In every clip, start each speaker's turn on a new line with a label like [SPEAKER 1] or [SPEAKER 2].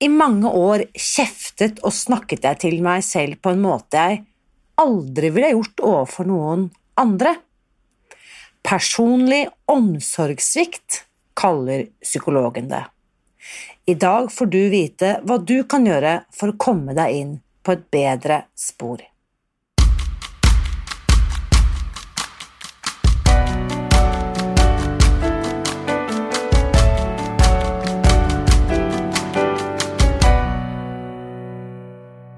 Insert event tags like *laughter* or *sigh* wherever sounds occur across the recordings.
[SPEAKER 1] I mange år kjeftet og snakket jeg til meg selv på en måte jeg aldri ville gjort overfor noen andre. Personlig omsorgssvikt kaller psykologen det. I dag får du vite hva du kan gjøre for å komme deg inn på et bedre spor.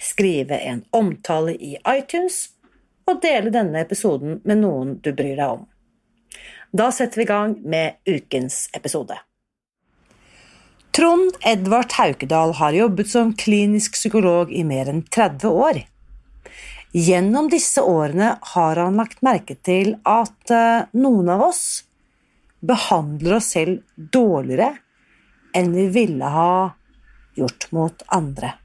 [SPEAKER 1] skrive en omtale i iTunes og dele denne episoden med noen du bryr deg om. Da setter vi i gang med ukens episode. Trond Edvard Haukedal har jobbet som klinisk psykolog i mer enn 30 år. Gjennom disse årene har han lagt merke til at eh, noen av oss behandler oss selv dårligere enn vi ville ha gjort mot andre.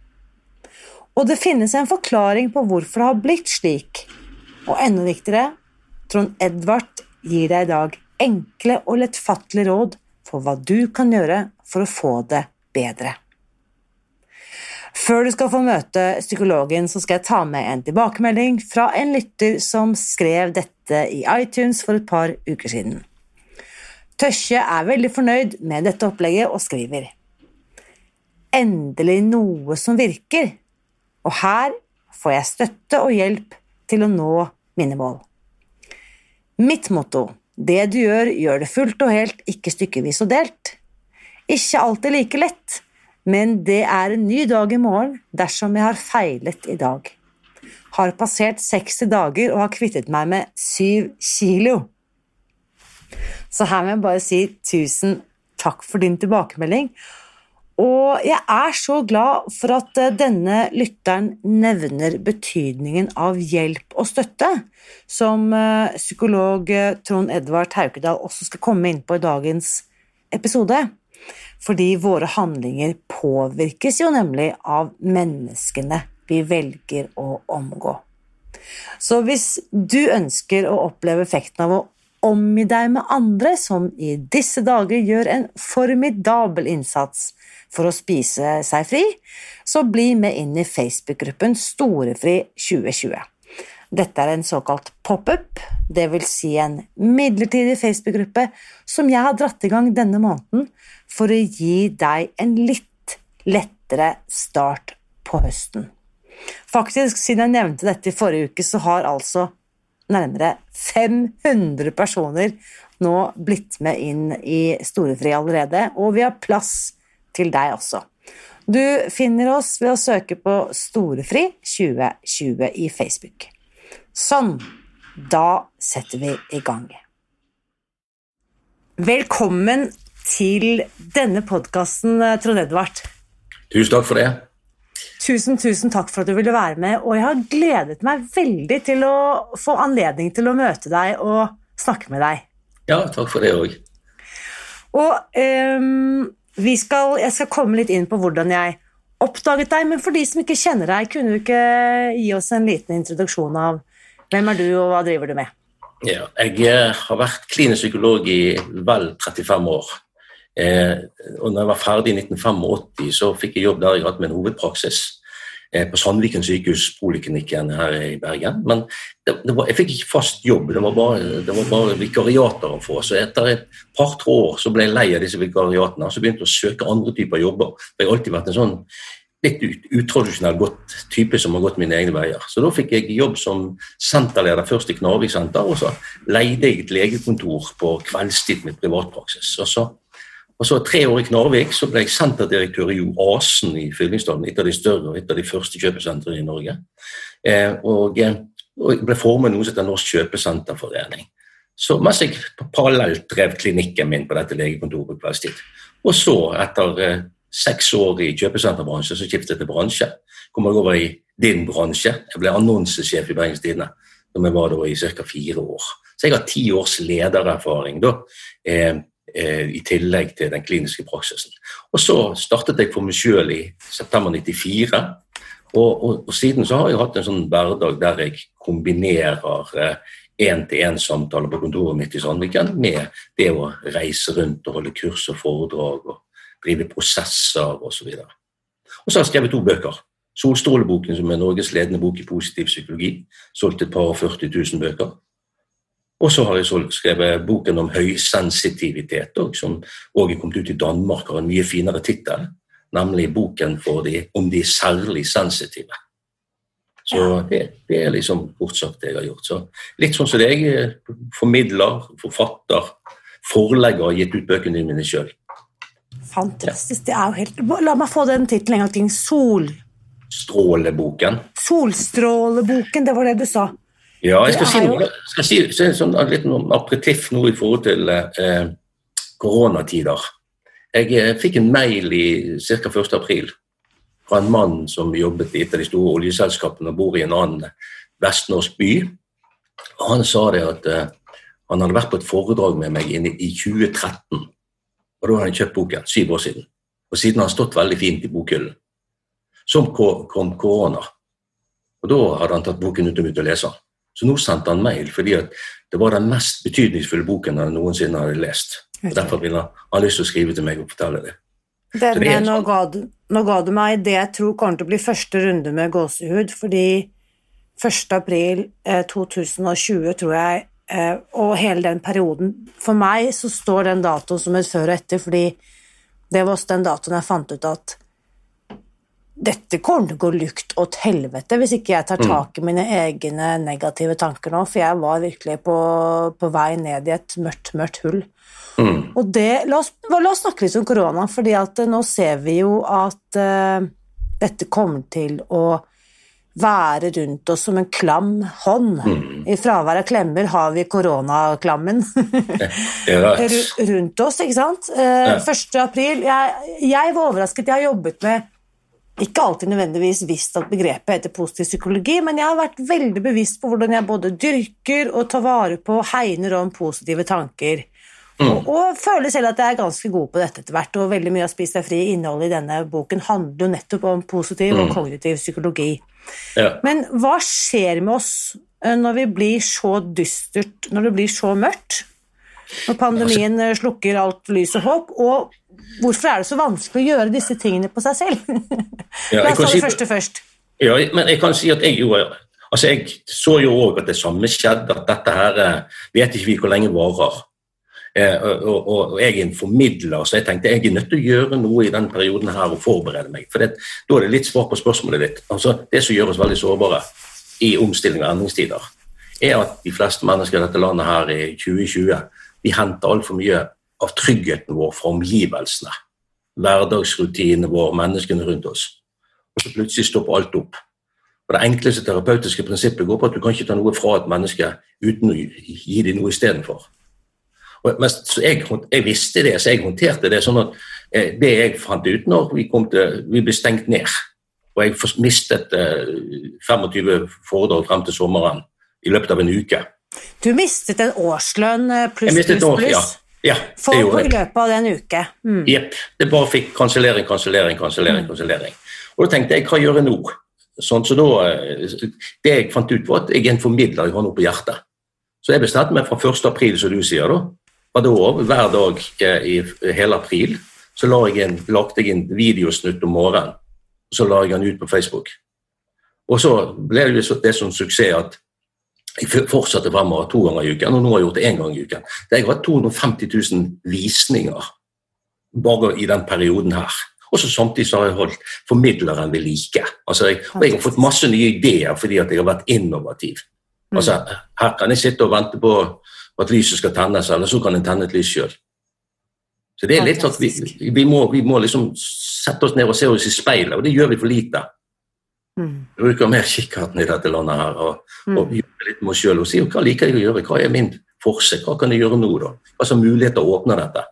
[SPEAKER 1] Og det finnes en forklaring på hvorfor det har blitt slik. Og enda viktigere, Trond Edvard gir deg i dag enkle og lettfattelige råd for hva du kan gjøre for å få det bedre. Før du skal få møte psykologen, så skal jeg ta med en tilbakemelding fra en lytter som skrev dette i iTunes for et par uker siden. Tøsje er veldig fornøyd med dette opplegget og skriver Endelig noe som virker. Og her får jeg støtte og hjelp til å nå mine mål. Mitt motto det du gjør, gjør det fullt og helt, ikke stykkevis og delt. Ikke alltid like lett, men det er en ny dag i morgen dersom jeg har feilet i dag. Har passert 60 dager og har kvittet meg med 7 kilo. Så her må jeg bare si tusen takk for din tilbakemelding, og jeg er så glad for at eh, denne lytteren nevner betydningen av hjelp og støtte, som eh, psykolog eh, Trond Edvard Haukedal også skal komme inn på i dagens episode. Fordi våre handlinger påvirkes jo nemlig av menneskene vi velger å omgå. Så hvis du ønsker å oppleve effekten av å omgi deg med andre som i disse dager gjør en formidabel innsats for å spise seg fri, så bli med inn i Facebook-gruppen Storefri 2020. Dette er en såkalt pop-up, dvs. Si en midlertidig Facebook-gruppe som jeg har dratt i gang denne måneden for å gi deg en litt lettere start på høsten. Faktisk, siden jeg nevnte dette i forrige uke, så har altså nærmere 500 personer nå blitt med inn i Storefri allerede, og vi har plass til deg også. Du finner oss ved å søke på Storefri 2020 i Facebook. Sånn, da setter vi i gang. Velkommen til denne podkasten, Trond Edvard.
[SPEAKER 2] Tusen takk for det.
[SPEAKER 1] Tusen, tusen takk for at du ville være med, og jeg har gledet meg veldig til å få anledning til å møte deg og snakke med deg.
[SPEAKER 2] Ja, takk for det òg.
[SPEAKER 1] Og um, skal, jeg skal komme litt inn på hvordan jeg oppdaget deg, men for de som ikke kjenner deg, kunne du ikke gi oss en liten introduksjon av hvem er du, og hva driver du med?
[SPEAKER 2] Ja, jeg eh, har vært klinisk psykolog i vel 35 år. Eh, og når jeg var ferdig i 1985, så fikk jeg jobb der jeg hadde min hovedpraksis. Eh, på Sandviken sykehus, poliklinikken her i Bergen. Men det, det var, jeg fikk ikke fast jobb, det var, bare, det var bare vikariater å få. Så etter et par-tre år så ble jeg lei av disse vikariatene og så begynte jeg å søke andre typer jobber. Jeg har alltid vært en sånn litt utradisjonell godt type som har gått mine egne veier. Så da fikk jeg jobb som senterleder først i Knarvik senter, og så leide jeg et legekontor på kveldstid med privatpraksis. Og så, og så tre år i Knarvik så ble jeg senterdirektør i Oasen i Fyllingsdalen, et av de større og et av de første kjøpesentrene i Norge. Eh, og, eh, og, jeg ble formet noe som heter Norsk kjøpesenterforening. Så mens jeg parallelt drev klinikken min på dette legekontoret på kveldstid. Og så, etter eh, seks år i kjøpesenterbransjen, så skiftet jeg til bransje. Kom jeg over i din bransje. Jeg ble annonsesjef i Bergens Tidende da jeg var da i ca. fire år. Så jeg har ti års ledererfaring da, eh, i tillegg til den kliniske praksisen. Og så startet jeg for meg sjøl i september 94. Og, og, og, siden så har jeg hatt en sånn hverdag der jeg kombinerer én-til-én-samtaler på kontoret mitt i Sandviken med det å reise rundt og holde kurs og foredrag og drive prosesser osv. Og, og så har jeg skrevet to bøker. 'Solstråleboken', som er Norges ledende bok i positiv psykologi. Solgt et par og 40 000 bøker. Og så har jeg skrevet boken om høysensitivitet, som òg er kommet ut i Danmark, har en mye finere tittel, nemlig 'Boken de, om de særlig sensitive'. Så det, det, er liksom kort sagt det jeg har gjort. Så litt sånn som det jeg formidler, forfatter, forlegger, har gitt ut bøkene mine sjøl.
[SPEAKER 1] Fantastisk. Det er jo helt La meg få den tittelen en gang til.
[SPEAKER 2] Solstråleboken.
[SPEAKER 1] Solstråleboken, det var det du sa.
[SPEAKER 2] Ja, jeg skal, si noe, skal si, si en sånn, liten aperitiff nå i forhold til eh, koronatider. Jeg eh, fikk en mail i ca. 1. april fra en mann som jobbet i et av de store oljeselskapene og bor i en annen vestnorsk by. Og han sa det at eh, han hadde vært på et foredrag med meg i 2013 og da hadde han kjøpt boken, syv år siden. Og siden har han stått veldig fint i bokhyllen. Som kom korona, og da hadde han tatt boken ut og begynt å lese den. Så nå sendte han mail, fordi det var den mest betydningsfulle boken han noensinne hadde lest. Og Derfor ville han, han lyst til å skrive til meg og fortelle det.
[SPEAKER 1] Denne, det nå, ga du, nå, ga du, meg det jeg tror kommer til å bli første runde med gåsehud, fordi 1. april 2020 eh, tror jeg Eh, og hele den perioden For meg så står den datoen som et før og etter, fordi det var også den datoen jeg fant ut at dette kommer til å gå lukt åt helvete hvis ikke jeg tar mm. tak i mine egne negative tanker nå, for jeg var virkelig på, på vei ned i et mørkt, mørkt hull. Mm. Og det, la oss, la oss, snakke litt om korona, fordi at nå ser vi jo at uh, dette kommer til å være rundt oss som en klam hånd. Mm. I fravær av klemmer har vi koronaklammen *laughs* rundt oss, ikke sant? Eh, 1. april jeg, jeg, var overrasket. Jeg har jobbet med ikke alltid nødvendigvis visst at begrepet heter positiv psykologi, men jeg har vært veldig bevisst på hvordan jeg både dyrker og tar vare på og hegner om positive tanker. Mm. Og, og, føler selv at jeg er ganske god på dette etter hvert, og veldig mye av Spis deg fri innholdet i denne boken handler jo nettopp om positiv mm. og kognitiv psykologi. Ja. Men hva skjer med oss eh, når vi blir så dystert, når det blir så mørkt? Når pandemien eh, slukker alt lys og håp, og hvorfor er det så vanskelig å gjøre disse tingene på seg selv? *laughs* La oss ta det første først.
[SPEAKER 2] Ja, men jeg kan si at jeg gjorde Altså, Jeg så jo òg at det samme skjedde, at dette her eh, vet ikke vi hvor lenge varer. Eh, og, og, og, jeg er en formidler, så jeg tenkte jeg er nødt til å gjøre noe i denne perioden her og forberede meg. For det, da er det litt svar på spørsmålet ditt. Altså, det som gjør oss veldig sårbare i omstilling og endringstider, er at de fleste mennesker i dette landet her i 2020 de henter altfor mye av tryggheten vår fra omgivelsene. Hverdagsrutinene våre, menneskene rundt oss. Og så plutselig stopper alt opp. Og Det enkleste terapeutiske prinsippet går på at du kan ikke ta noe fra et menneske uten å gi dem noe istedenfor. Jeg, jeg, visste det, så jeg håndterte det sånn at eh, det jeg fant ut når vi, til, vi ble stengt ned, og jeg mistet eh, 25 foredrag frem til sommeren i løpet av en uke
[SPEAKER 1] Du mistet en årslønn eh, pluss, pluss, pluss?
[SPEAKER 2] Ja. Ja, det
[SPEAKER 1] For i løpet av den uke?
[SPEAKER 2] Jepp. Mm. Det bare fikk kansellering, kansellering, kansellering. Mm. kansellering. Og da tenkte jeg hva gjør jeg nå? Sånn, så da, eh, det jeg fant ut, var at jeg er en formidler, jeg har noe på hjertet. Så jeg bestemte meg fra 1. april, som du sier, da, Fra da, hver dag i hele april, så la jeg en, lagde jeg en videosnutt om morgenen. Så la jeg den ut på Facebook. Og så ble det det som suksess at jeg fortsatte fremover to ganger i uken, og nå har jeg gjort det én gang i uken. Det har hatt 250 000 visninger bare i den perioden her. Og så samtidig så har jeg holdt formidleren ved like. Altså jeg, og jeg har fått masse nye ideer fordi at jeg har vært innovativ.
[SPEAKER 1] Mm.
[SPEAKER 2] Altså, her kan jeg sitte og vente på at lyset skal tennes, eller så kan jeg tenne et lys sjøl. Så det er litt sånn at vi, vi, må, vi må liksom sette oss ned og se oss i speilet, og det gjør vi for lite.
[SPEAKER 1] Mm.
[SPEAKER 2] Vi bruker mer kikkerten i dette landet her og,
[SPEAKER 1] Mm.
[SPEAKER 2] og gjøre litt med oss sjøl og si hva liker jeg å gjøre, hva er min forse, hva kan jeg gjøre nå, da? Hva slags muligheter åpner dette?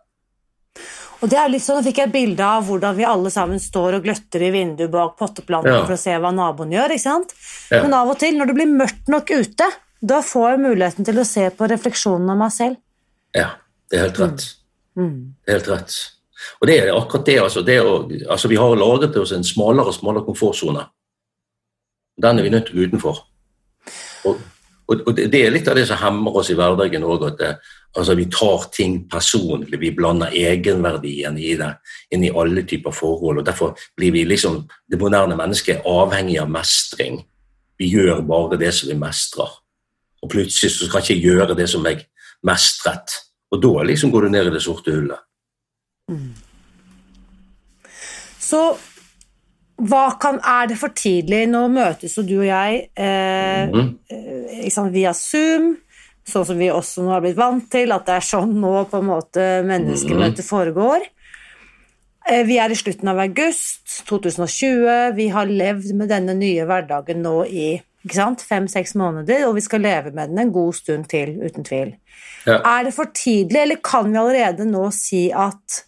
[SPEAKER 1] Og det er litt sånn, Nå fikk jeg et bilde av hvordan vi alle sammen står og gløtter i vinduet bak potteplanten
[SPEAKER 2] Ja.
[SPEAKER 1] for å se hva naboen gjør. ikke sant?
[SPEAKER 2] Ja.
[SPEAKER 1] Men av og til, når det blir mørkt nok ute, da får jeg muligheten til å se på refleksjonen av meg selv.
[SPEAKER 2] Ja, det er helt rett.
[SPEAKER 1] Mm.
[SPEAKER 2] Det er helt rett. Og det er akkurat det, altså. Det å, altså vi har laget oss en smalere og smalere komfortsone. Den er vi nødt til å gå utenfor. Og, og, og det er litt av det som hemmer oss i hverdagen òg, at det, altså vi tar ting personlig. Vi blander egenverdien i det inn i alle typer forhold. og Derfor blir vi liksom, det moderne mennesket avhengig av mestring. Vi gjør bare det som vi mestrer. Og plutselig så skal ikke jeg gjøre det som jeg mestret. Og da liksom går du ned i det sorte hullet.
[SPEAKER 1] Så hva kan, er det for tidlig Nå møtes jo du og jeg eh, mm. liksom via Zoom, sånn som vi også nå har blitt vant til, at det er sånn nå på en måte menneskemøtet foregår. Eh, Vi er i slutten av august 2020. Vi har levd med denne nye hverdagen nå i fem-seks måneder, og vi skal leve med den en god stund til, uten tvil.
[SPEAKER 2] Ja.
[SPEAKER 1] Er det for tidlig, eller kan vi allerede nå si at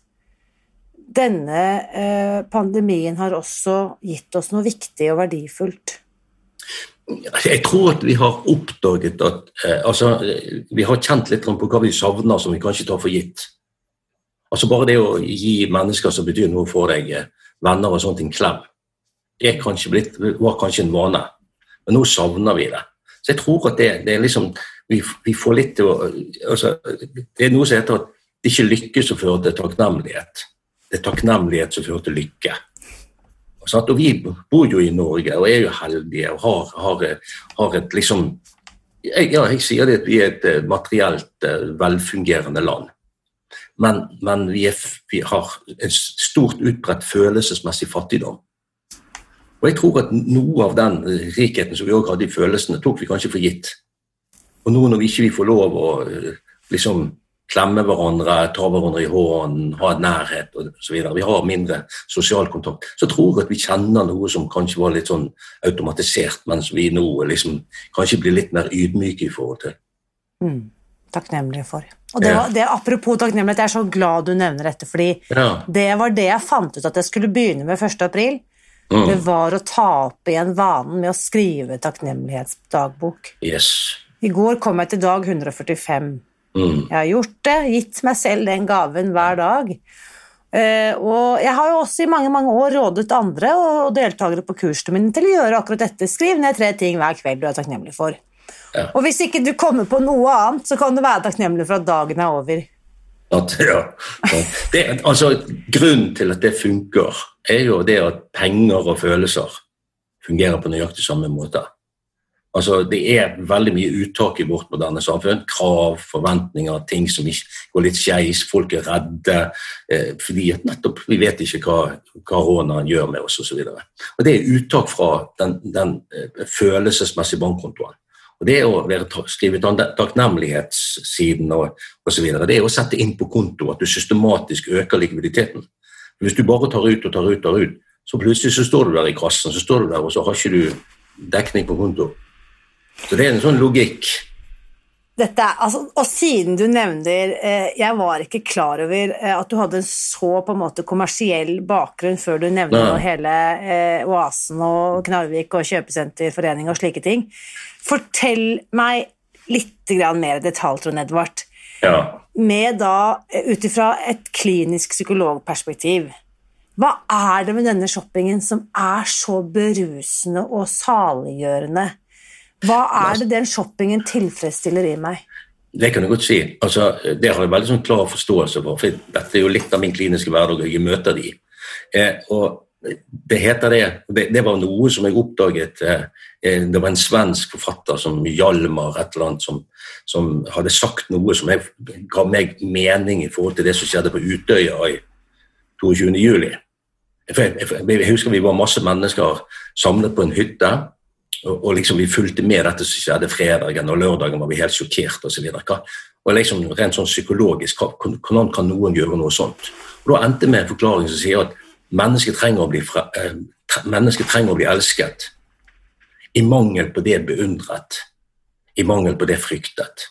[SPEAKER 1] denne eh, pandemien har også gitt oss noe viktig og verdifullt?
[SPEAKER 2] Jeg tror at vi har oppdaget at eh, altså, Vi har kjent litt på hva vi savner som vi kanskje tar for gitt. Altså Bare det å gi mennesker som betyr noe for deg, eh, venner og sånt, en klem, det kanskje blitt, var kanskje en vane. Men nå savner vi det. Så jeg tror at det, det er liksom vi, vi får litt til å altså, Det er noe som heter at det ikke lykkes å føre til takknemlighet. Det er takknemlighet som fører til lykke. Og vi bor jo i Norge og er jo heldige og har, har, har et liksom jeg, Ja, jeg sier det at vi er et eh, materielt eh, velfungerende land. Men, men vi, er, vi har en stort utbredt følelsesmessig fattigdom. Og jeg tror at noe av den rikheten som vi òg hadde i følelsene, tok vi kanskje for gitt. Og nå når vi ikke får lov å eh, liksom klemme hverandre, ta hverandre i hånden, ha en nærhet osv. Vi har mindre sosial kontakt. Så tror jeg at vi kjenner noe som kanskje var litt sånn automatisert, mens vi nå liksom kanskje blir litt mer ydmyke i forhold til.
[SPEAKER 1] Mm. Takknemlige for. Og det var, det, apropos takknemlighet, jeg er så glad du nevner dette, fordi
[SPEAKER 2] Ja.
[SPEAKER 1] det var det jeg fant ut at jeg skulle begynne med 1. april.
[SPEAKER 2] Mm.
[SPEAKER 1] Det var å ta opp igjen vanen med å skrive takknemlighetsdagbok.
[SPEAKER 2] Yes.
[SPEAKER 1] I går kom jeg til dag 145.
[SPEAKER 2] Mm.
[SPEAKER 1] Jeg har gjort det, gitt meg selv den gaven hver dag. Uh, og jeg har jo også i mange mange år rådet andre og deltakere på kursene mine til å gjøre akkurat dette. Skriv ned tre ting hver kveld du er takknemlig for.
[SPEAKER 2] Ja.
[SPEAKER 1] Og hvis ikke du kommer på noe annet, så kan du være takknemlig for at dagen er over.
[SPEAKER 2] At, ja. det, altså, grunnen til at det funker, er jo det at penger og følelser fungerer på nøyaktig samme måte. Altså, det er veldig mye uttak i vårt moderne samfunn. Krav, forventninger, ting som går litt skeis. Folk er redde eh, fordi at nettopp vi vet ikke hva koronaen gjør med oss osv. Det er uttak fra den, den eh, følelsesmessige bankkontoen. Og Det å være skrive takknemlighetssiden og osv. Det er å sette inn på konto at du systematisk øker likviditeten. Hvis du bare tar ut og tar ut, tar ut, så plutselig så står du der i kassen, så står du der, og så har ikke du dekning på konto. Så det er en sånn logikk.
[SPEAKER 1] Dette, altså, og siden du nevner eh, Jeg var ikke klar over eh, at du hadde en så på en måte kommersiell bakgrunn før du nevner hele eh, Oasen og Knarvik og kjøpesenterforening og slike ting. Fortell meg litt grann mer i detalj, Trond Edvard.
[SPEAKER 2] Ja.
[SPEAKER 1] Med da, eh, ut ifra et klinisk psykologperspektiv. Hva er det med denne shoppingen som er så berusende og saliggjørende? Hva er det den shoppingen tilfredsstiller i meg?
[SPEAKER 2] Det kan du godt si. Altså, det har jeg veldig sånn klar forståelse for. for Dette er jo litt av min kliniske hverdag, og jeg møter de. Eh, og det heter det, det Det var noe som jeg oppdaget eh, eh, Det var en svensk forfatter som Hjalmar et eller annet som, som hadde sagt noe som jeg, ga meg mening i forhold til det som skjedde på Utøya i 22. juli. jeg, jeg, husker vi var masse mennesker samlet på en hytte. Og, og liksom vi fulgte med dette som skjedde fredagen, og lørdagen var vi helt sjokkert osv. Og, liksom rent sånn psykologisk, hvordan kan noen gjøre noe sånt? Og Da endte med en forklaring som sier at mennesket trenger å bli, fra, eh, mennesket trenger å bli elsket i mangel på det beundret, i mangel på det fryktet.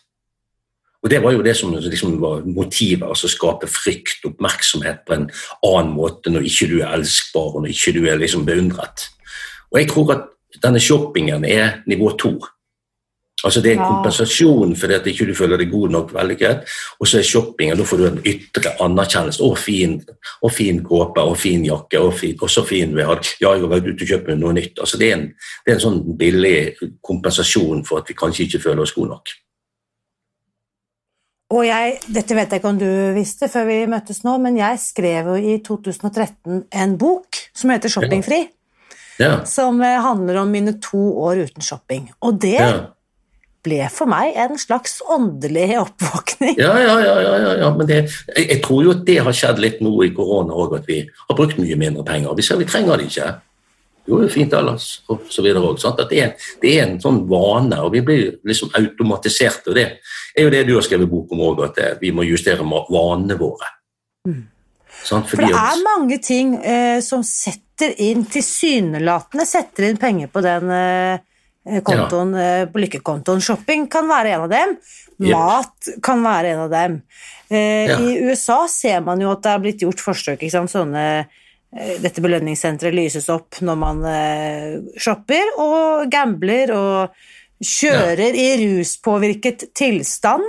[SPEAKER 2] Og Det var jo det som liksom var motivet, altså skape frykt, oppmerksomhet på en annen måte når ikke du er elskbar og når ikke du er liksom beundret. Og Jeg tror at denne shoppingen er nivå to. Altså Det er en kompensasjon for at ikke du føler deg god nok vellykket. Og så er shoppingen, da får du en ytre anerkjennelse. 'Å, fin, å, fin kåpe, og fin jakke, og, fin, og så fin vi har. Ja, jeg har vært ute og kjøpt noe nytt. Altså det er, en, det er en sånn billig kompensasjon for at vi kanskje ikke føler oss gode nok.
[SPEAKER 1] Og jeg, Dette vet jeg ikke om du visste før vi møttes nå, men jeg skrev jo i 2013 en bok som heter 'Shoppingfri'. Ja. Som eh, handler om mine to år uten shopping. Og det ja. ble for meg en slags åndelig oppvåkning.
[SPEAKER 2] Ja, ja, ja. ja, ja. men det, jeg, jeg, tror jo at det har skjedd litt nå i korona òg, at vi har brukt mye mindre penger. Vi ser vi trenger det ikke. Jo, det er fint ellers, og så videre også, det er, det er, en sånn vane, og vi blir liksom automatisert. og Det er jo det du har skrevet bok om òg, at vi må justere vanene våre. Mm.
[SPEAKER 1] Sånn, For det er mange ting eh, som setter inn, tilsynelatende setter inn penger på den eh, kontoen, ja. eh, på lykkekontoen. Shopping kan være en av dem. Mat yep. kan være en av dem. Eh, ja. I USA ser man jo at det er blitt gjort forsøk. ikke sant, sånne Eh, dette belønningssenteret lyses opp når man eh, shopper og gambler og kjører ja. i ruspåvirket tilstand.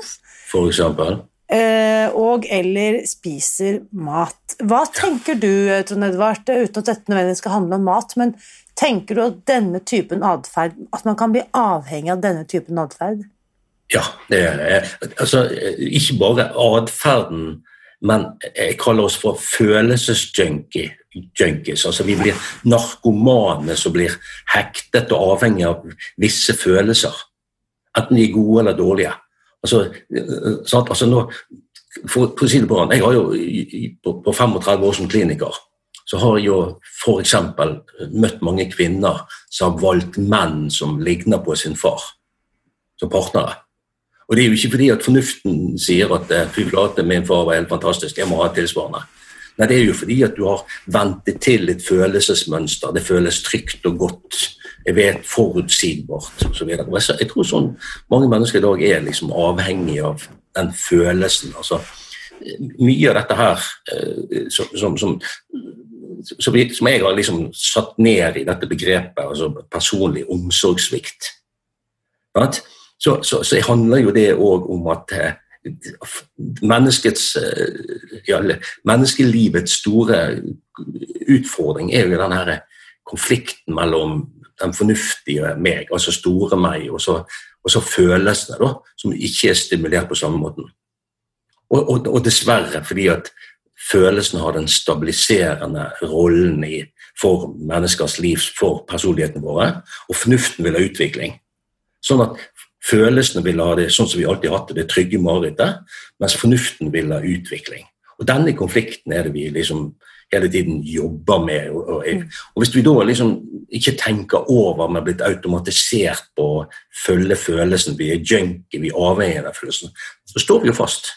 [SPEAKER 2] For eksempel?
[SPEAKER 1] Eh, og eller spiser mat. Hva tenker du, Trond Edvard, uten at dette nødvendigvis skal handle om mat, men tenker du at denne typen atferd, at man kan bli avhengig av denne typen atferd?
[SPEAKER 2] Ja, det er, altså ikke bare atferden, men jeg kaller oss for følelsesjunkie junkies. Altså vi blir narkomane som blir hektet og avhengig av visse følelser. Enten de er gode eller dårlige. Altså, sant? altså nå, for, for, å si det på Jeg har jo på, på 35 år som kliniker så har jeg jo f.eks. møtt mange kvinner som har valgt menn som ligner på sin far, som partnere. Og det er jo ikke fordi at fornuften sier at fy flate, min far var helt fantastisk, jeg må ha tilsvarende. Nei, det er jo fordi at du har vent deg til et følelsesmønster. Det føles trygt og godt. Jeg vet forutsigbart osv. Jeg tror sånn mange mennesker i dag er liksom avhengig av den følelsen. altså mye av dette her eh, som, som, som, som, jeg har liksom satt ned i dette begrepet, altså personlig omsorgssvikt. Så, så, så handler jo det òg om at eh, menneskets eh, ja, Menneskelivets store utfordring er jo den her konflikten mellom den fornuftige meg, altså store meg, og så, og så følelsene, da, som ikke er stimulert på samme måten. Og, og, og dessverre fordi at følelsene har den stabiliserende rollen i, for menneskers liv, for personligheten våre, og fornuften vil ha utvikling. Sånn at Følelsene vil ha det sånn som vi alltid har hatt det, det trygge marerittet, mens fornuften vil ha utvikling. Og Denne konflikten er det vi liksom hele tiden jobber med. Og, Hvis vi da liksom ikke tenker over, men blitt automatisert på å følge følelsen, vi er junkie, vi er avhengig av følelsen, så står vi jo fast.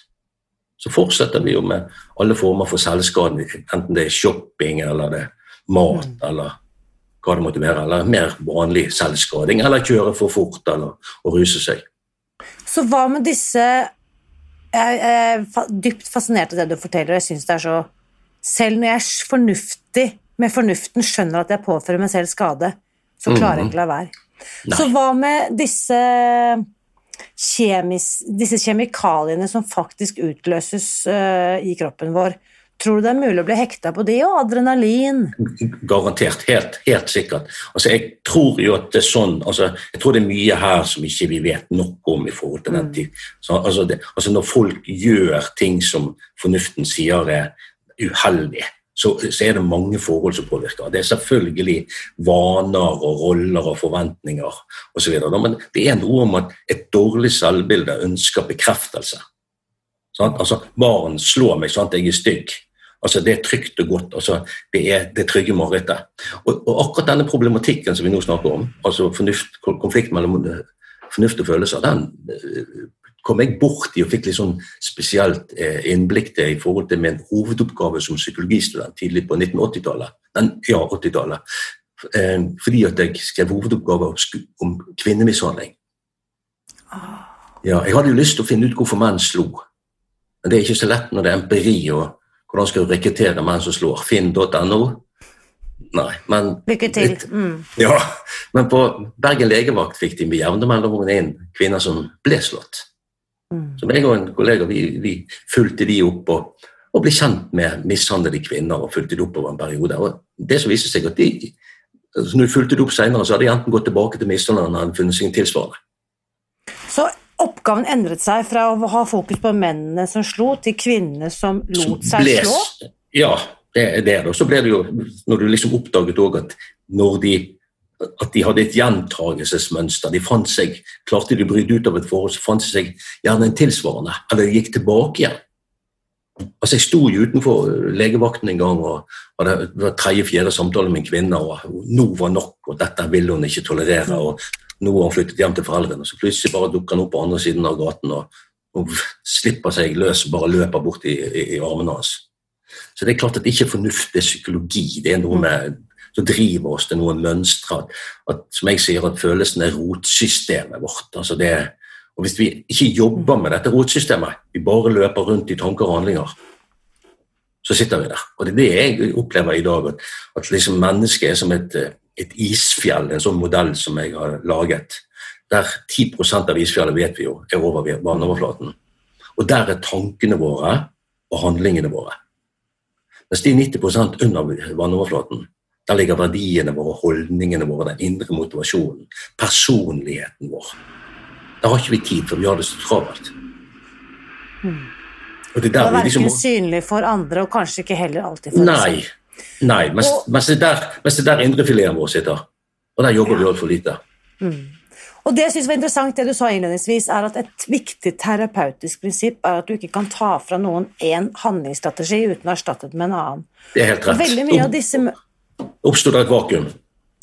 [SPEAKER 2] Så fortsetter vi jo med alle former for selvskading, enten det er shopping eller det er mat eller hva det måtte være, eller mer vanlig selvskading, eller kjøre for fort, eller å ruse seg.
[SPEAKER 1] Så hva med disse Jeg er dypt fascinert av det du forteller, og jeg syns det er så Selv når jeg er fornuftig, med fornuften skjønner at jeg påfører meg selv skade, så klarer jeg mhm. ikke å la være. Nei. Så hva med disse Kjemis, disse kjemikaliene som faktisk utløses uh, i kroppen vår. Tror du det er mulig å bli hekta på det og adrenalin?
[SPEAKER 2] Garantert. Helt, helt sikkert. Altså, jeg tror jo at det er sånn altså, Jeg tror det er mye her som ikke vi vet nok om i forhold til den mm. tid. Så, altså, det, altså, når folk gjør ting som fornuften sier er uheldig, så, så, er det mange forhold som påvirker. Det er selvfølgelig vaner og roller og forventninger osv. Men det er noe om at et dårlig selvbilde ønsker bekreftelse. Sånn? Altså, Barn slår meg sånn at jeg er stygg. Altså Det er trygt og godt. altså Det er det trygge marerittet. Og, og, akkurat denne problematikken som vi nå snakker om, altså fornuft, konflikt mellom fornuft og følelser, den eh, kom jeg bort i og fikk litt sånn spesielt eh, innblikk til i forhold til min hovedoppgave som psykologistudent tidlig på 1980-tallet. Ja, 80-tallet. Eh, fordi at jeg skrev hovedoppgave om kvinnemishandling. Ja, jeg hadde jo lyst til å finne ut hvorfor menn slo. Men det er ikke så lett når det er empiri og hvordan skal du rekruttere menn som slår. Finn.no. Nei, men
[SPEAKER 1] Lykke til. Mm.
[SPEAKER 2] Ja, men på Bergen legevakt fikk de med jevne mellomrom inn kvinner som ble slått. Mm. Så jeg og en kollega vi, vi fulgte de opp og, og, ble kjent med mishandlede kvinner og fulgte de opp over en periode. Og det som viste seg at de, altså Når du fulgte det opp senere, så hadde de enten gått tilbake til mishandleren eller funnet seg tilsvarende.
[SPEAKER 1] Så oppgaven endret seg fra å ha fokus på mennene som slo, til kvinnene som lot seg ble, slå?
[SPEAKER 2] Ja, det er det. Og så ble det jo, når du liksom oppdaget òg at når de at de hadde et gjentagelsesmønster. De fant seg, Klarte de å bryte ut av et forhold, så fant de seg gjerne en tilsvarende, eller de gikk tilbake igjen. Altså Jeg sto jo utenfor legevakten en gang, og det var tredje-fjerde samtale med en kvinne, og nå var nok, og dette ville hun ikke tolerere. og Nå har hun flyttet hjem til foreldrene, så plutselig bare dukker han opp på andre siden av gaten og, og slipper seg løs og bare løper bort i, i, i armene hans. Så det er klart at det ikke er fornuft, det er psykologi. Det er noe med som driver oss til noen mønstre. At, som jeg sier, at følelsen er rotsystemet vårt. altså det og Hvis vi ikke jobber med dette rotsystemet, vi bare løper rundt i tanker og handlinger, så sitter vi der. Og Det er det jeg opplever i dag, at, at liksom mennesket er som et, et, isfjell, en sånn modell som jeg har laget. Der 10% av isfjellet vet vi jo er over vannoverflaten. Og der er tankene våre og handlingene våre. Mens de 90% under vannoverflaten, der ligger verdiene våre, holdningene våre, den indre motivasjonen, personligheten vår. Da har ikke vi tid, for vi har det så travelt.
[SPEAKER 1] Mm. Og det, er liksom, verken synlig for andre, og kanskje ikke heller alltid for
[SPEAKER 2] nei, Nei, mens, og, mens, det der, mens det der indrefileten vår sitter. Og der jobber ja. vi altfor lite. Mm.
[SPEAKER 1] Og Det jeg synes var interessant, det du sa innledningsvis, er at et viktig terapeutisk prinsipp er at du ikke kan ta fra noen én handlingsstrategi uten å erstatte den med en annen.
[SPEAKER 2] Det er helt rett.
[SPEAKER 1] Veldig mye av disse
[SPEAKER 2] Oppstod det et vakuum.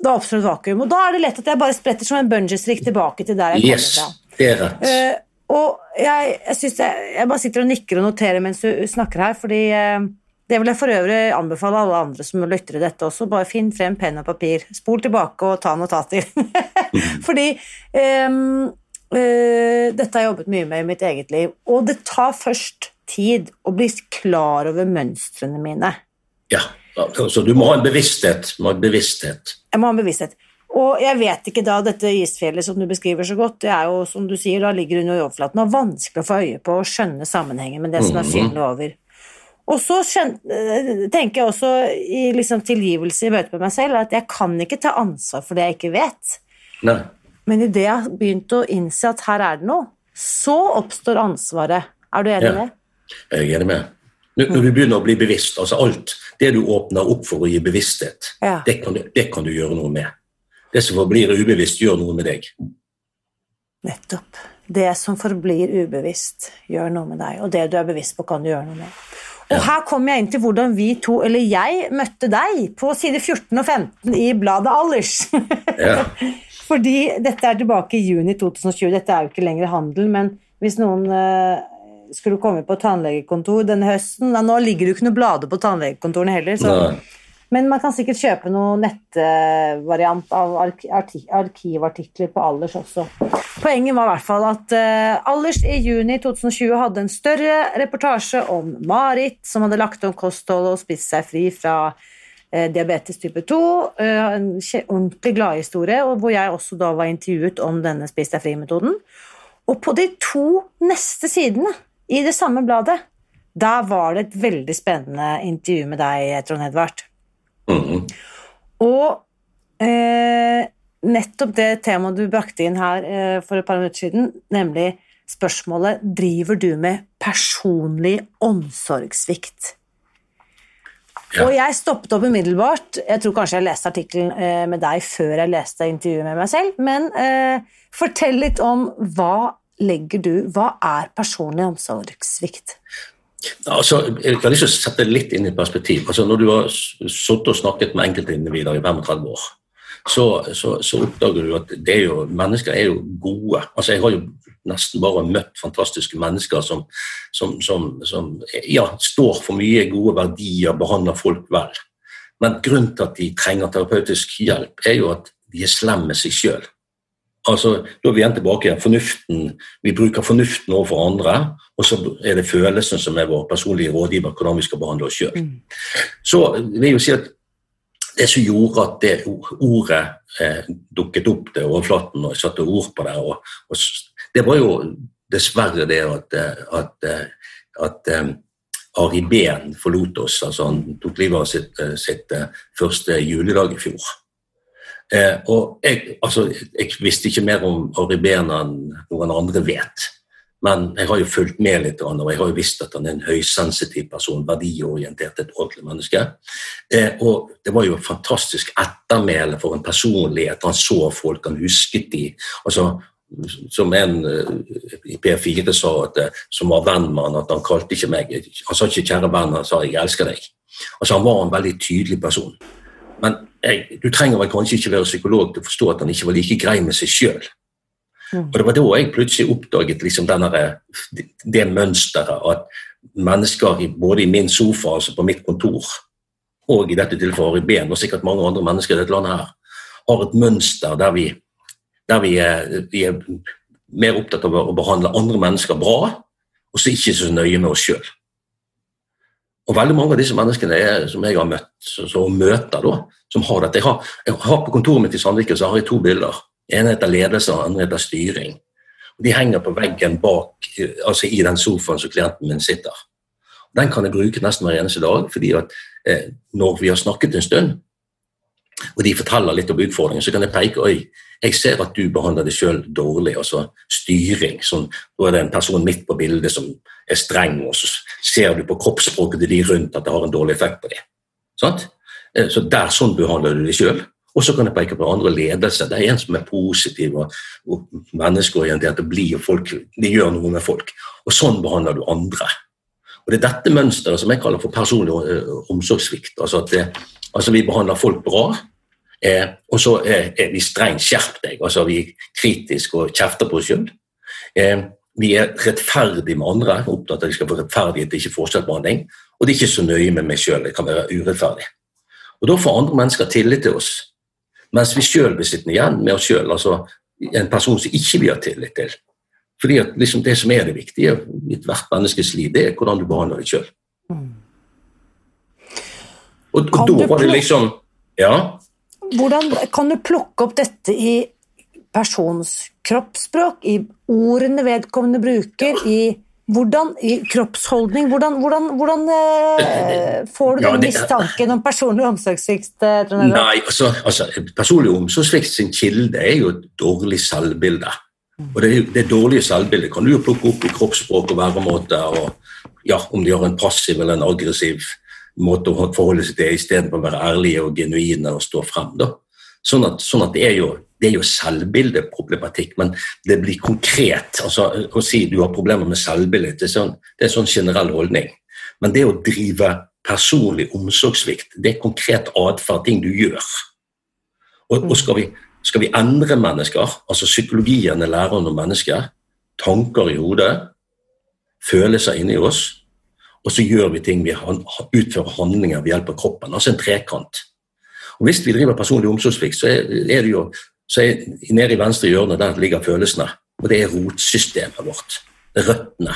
[SPEAKER 1] Da oppstår et vakuum, og da er det lett at jeg bare spretter som en bungee-strikk tilbake til der jeg
[SPEAKER 2] yes, kommer fra. Det er rett. Uh,
[SPEAKER 1] og jeg, jeg, jeg, jeg, bare sitter og nikker og noterer mens du snakker her, fordi uh, det vil jeg for øvrig anbefale alle andre som lytter til dette også. Bare finn frem penn og papir. Spol tilbake og ta notater. *laughs* fordi um, uh, dette har jeg jobbet mye med i mitt eget liv, og det tar først tid å bli klar over mønstrene mine.
[SPEAKER 2] Ja. Så du må ha en bevissthet. Må ha en bevissthet.
[SPEAKER 1] Jeg må ha en bevissthet. Og jeg vet ikke da dette isfjellet som du beskriver så godt, det er jo som du sier, da ligger under overflaten og vanskelig å få øye på og skjønne sammenhengen med det som er mhm. fjellet over. Og så eh, tenker jeg også i liksom tilgivelse i møte med meg selv at jeg kan ikke ta ansvar for det jeg ikke vet.
[SPEAKER 2] Nei.
[SPEAKER 1] Men idet jeg har begynt å innse at her er det noe, så oppstår ansvaret. Er du enig i ja. det?
[SPEAKER 2] Jeg er enig med. Når du begynner å bli bevisst, altså alt det du åpner opp for å gi bevissthet, ja. det, kan du, det, kan du, gjøre noe med. Det som forblir ubevisst, gjør noe med deg.
[SPEAKER 1] Nettopp. Det som forblir ubevisst, gjør noe med deg. Og det du er bevisst på, kan du gjøre noe med. Og her kommer jeg inn til hvordan vi to, eller jeg, møtte deg på side 14 og 15 i bladet Alders. Ja. *laughs* Fordi dette er tilbake i juni 2020. Dette er jo ikke lenger handel, men hvis noen uh, skulle komme på tannlegekontor denne høsten. da, Nå ligger det jo ikke noe blader på tannlegekontorene heller, så, men man kan sikkert kjøpe noe nettvariant av arkivartikler på Allers også. Poenget var i hvert fall at uh, Alders i juni 2020 hadde en større reportasje om Marit, som hadde lagt om kosthold og spist seg fri fra uh, diabetes type 2. Uh, en ordentlig gladhistorie, hvor jeg også da var intervjuet om denne spis deg fri-metoden. Og på de to neste sidene i det samme bladet, der var det et veldig spennende intervju med deg, Trond Edvard. Mm. Og eh, nettopp det temaet du brakte inn her eh, for et par minutter siden, nemlig spørsmålet driver du med personlig omsorgssvikt. Ja. Og jeg stoppet opp umiddelbart. Jeg tror kanskje jeg leste artikkelen eh, med deg før jeg leste intervjuet med meg selv, men eh, fortell litt om hva legger du Hva er personlig omsorgssvikt?
[SPEAKER 2] Altså, jeg har lyst til å sette det litt inn i perspektiv. Altså, når du har sittet og snakket med enkeltindivider i 35 år, så, så, så, oppdager du at er jo, mennesker er jo gode. Altså, jeg har jo nesten bare møtt fantastiske mennesker som, som, som ja, står for mye gode verdier, behandler folk vel. Men grunnen til at de trenger terapeutisk hjelp, er jo at de er slemme med seg sjøl. Altså, da er vi igjen tilbake igjen. Fornuften, vi bruker fornuften overfor andre, og så er det følelsen som er vår personlige rådgiver, hvordan vi skal behandle oss sjøl. Mm. Så vil jeg jo si at det som gjorde at det ordet eh, dukket opp til overflaten, og jeg satte ord på det, og, og, det var jo dessverre det at, at, at um, Ari Behn forlot oss. altså Han tok livet av sitt, sitt første juledag i fjor. Eh, og jeg, altså, jeg, visste ikke mer om Ari Behn enn noen andre vet. Men jeg har jo fulgt med litt, og jeg har jo visst at han er en høysensitiv person, verdiorientert, et ordentlig menneske. Eh, og det var jo fantastisk ettermæle for en personlighet. Han så folk, han husket de. altså som en uh, i P4 sa, at, uh, som var venn med han, at han kalte ikke meg Han sa ikke 'kjære venn', han sa 'jeg elsker deg'. Altså Han var en veldig tydelig person. Men jeg, du trenger vel kanskje ikke være psykolog til å forstå at han ikke var like grei med seg sjøl. Mm. Og Det var da jeg plutselig oppdaget liksom denne, det mønsteret at mennesker både i min sofa, altså på mitt kontor, og i dette tilfellet i Ben, og sikkert mange andre mennesker i dette landet her, har et mønster der vi, der vi, er, vi er mer opptatt av å behandle andre mennesker bra, og så ikke så nøye med oss sjøl. Og veldig mange av disse menneskene er, som jeg har møtt så, møter, da, som har dette jeg har, jeg har, På kontoret mitt i Sandviken så har jeg to bilder. En heter ledelse, og andre heter styring. De henger på veggen bak, altså i den sofaen som klienten min sitter. Den kan jeg bruke nesten hver eneste dag, fordi at eh, når vi har snakket en stund, og de forteller litt om utfordringen, så kan jeg peke oi, jeg ser at du behandler deg sjøl dårlig. altså Styring. Sånn, da er det en person midt på bildet som er streng, og så ser du på kroppsspråket til de rundt at det har en dårlig effekt på dem. Sant? Eh, så der sånn behandler du deg sjøl. Og så kan jeg peke på andre ledelser. Det er en som er positiv og, og menneskeorientert og blid, og folk, de gjør noe med folk. Og sånn behandler du andre. Og Det er dette mønsteret som jeg kaller for personlig eh, omsorgssvikt. Altså at det, Altså, vi behandler folk bra, eh, og så er, er vi strengt skjerp deg. Altså, vi er kritiske og kjefter på oss sjøl. Eh, vi er rettferdige med andre, opptatt av at de skal få rettferdighet, ikke forskjellsbehandling. Og det er ikke så nøye med meg sjøl, det kan være urettferdig. Og Da får andre mennesker tillit til oss, mens vi sjøl blir sittende igjen med oss sjøl. Altså en person som ikke vi har tillit til. Fordi at liksom Det som er det viktige i ethvert menneskes liv, det er hvordan du behandler deg sjøl. Og, og da var det liksom Ja.
[SPEAKER 1] Hvordan kan du plukke opp dette i persons kroppsspråk, i ordene vedkommende bruker, i hvordan, i kroppsholdning Hvordan, hvordan, hvordan eh, får du ja, den mistanken om personlig omsorgssvikt? Eh,
[SPEAKER 2] Nei, altså, altså, Personlig omsorgssvikt sin kilde er jo et dårlig selvbilde. Og det, det dårlige selvbildet kan du jo plukke opp i kroppsspråk og væremåte, og ja, om de har en passiv eller en aggressiv måte å forholde seg til istedenfor å være ærlige og genuine og stå frem. Da. Sånn at, sånn at det, er jo, det er jo selvbildeproblematikk, men det blir konkret. altså Å si du har problemer med selvbildet, det er, sånn, det er sånn generell holdning. Men det å drive personlig omsorgssvikt, det er konkret atferd, ting du gjør. Og, og skal, vi, skal, vi, endre mennesker, altså psykologien er læreren om mennesker, tanker i hodet, følelser inni oss, og så gjør vi ting, vi utfører handlinger ved hjelp av kroppen. Altså en trekant. Og Hvis vi driver personlig omsorgssvikt, så er det jo så er nede i venstre hjørne der ligger følelsene. Og det er rotsystemet vårt. Røttene.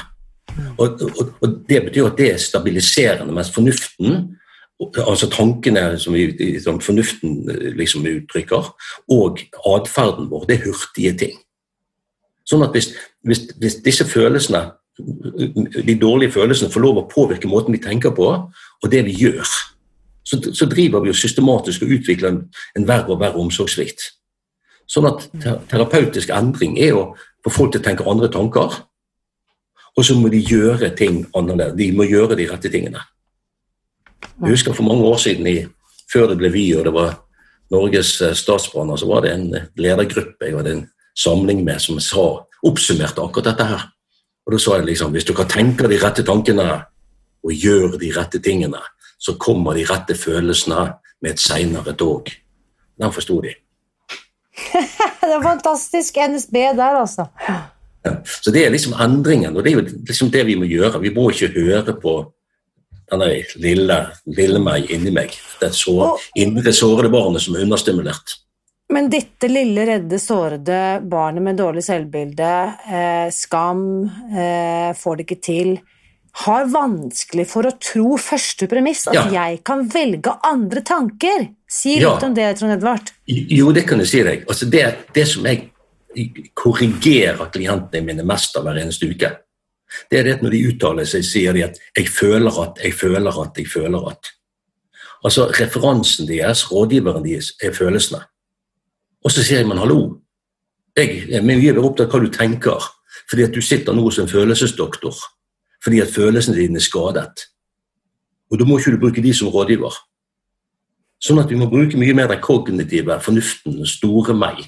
[SPEAKER 2] Og, og, og, Det betyr at det er stabiliserende, mens fornuften, altså tankene som, vi, som fornuften liksom uttrykker, og atferden vår, det er hurtige ting. Sånn at hvis, hvis, hvis disse følelsene de dårlige følelsene får lov å påvirke måten vi tenker på, og det vi gjør. Så, så driver vi jo systematisk og utvikler en verre og verre omsorgssvikt. Sånn at terapeutisk endring er å få folk til å tenke andre tanker, og så må de gjøre ting annerledes. De må gjøre de rette tingene. Jeg husker for mange år siden, i, før det ble vi og det var Norges eh, statsbaner, så var det en ledergruppe jeg hadde en samling med som sa, oppsummerte akkurat dette her. Og Da sa jeg liksom hvis du kan tenke de rette tankene, og gjør de rette tingene, så kommer de rette følelsene med et seinere tog. Den forsto de. *laughs*
[SPEAKER 1] det er fantastisk NSB der, altså.
[SPEAKER 2] Ja, så det er liksom endringen, og det er jo liksom det vi må gjøre. Vi må ikke høre på denne lille, lille meg inni meg. Det sår, indre sårede barnet som er understimulert.
[SPEAKER 1] Men dette lille, redde, sårede barnet med dårlig selvbilde, eh, skam, eh, får det ikke til, har vanskelig for å tro første premiss, at ja. jeg kan velge andre tanker. Si litt ja. om det, Trond Edvard.
[SPEAKER 2] Jo, det kan jeg si deg. Altså det, det som jeg korrigerer klientene mine mest av hver eneste uke, det er det at når de uttaler seg, sier de at 'jeg føler at', 'jeg føler at', 'jeg føler at'. Altså Referansen deres, rådgiveren deres, er følelsene. Og så sier man 'hallo'. Jeg er mye opptatt av hva du tenker, fordi at du sitter nå en følelsesdoktor fordi at følelsene dine er skadet. Og da må ikke du bruke de som rådgiver. Sånn at vi må bruke mye mer den kognitive fornuften, den store meg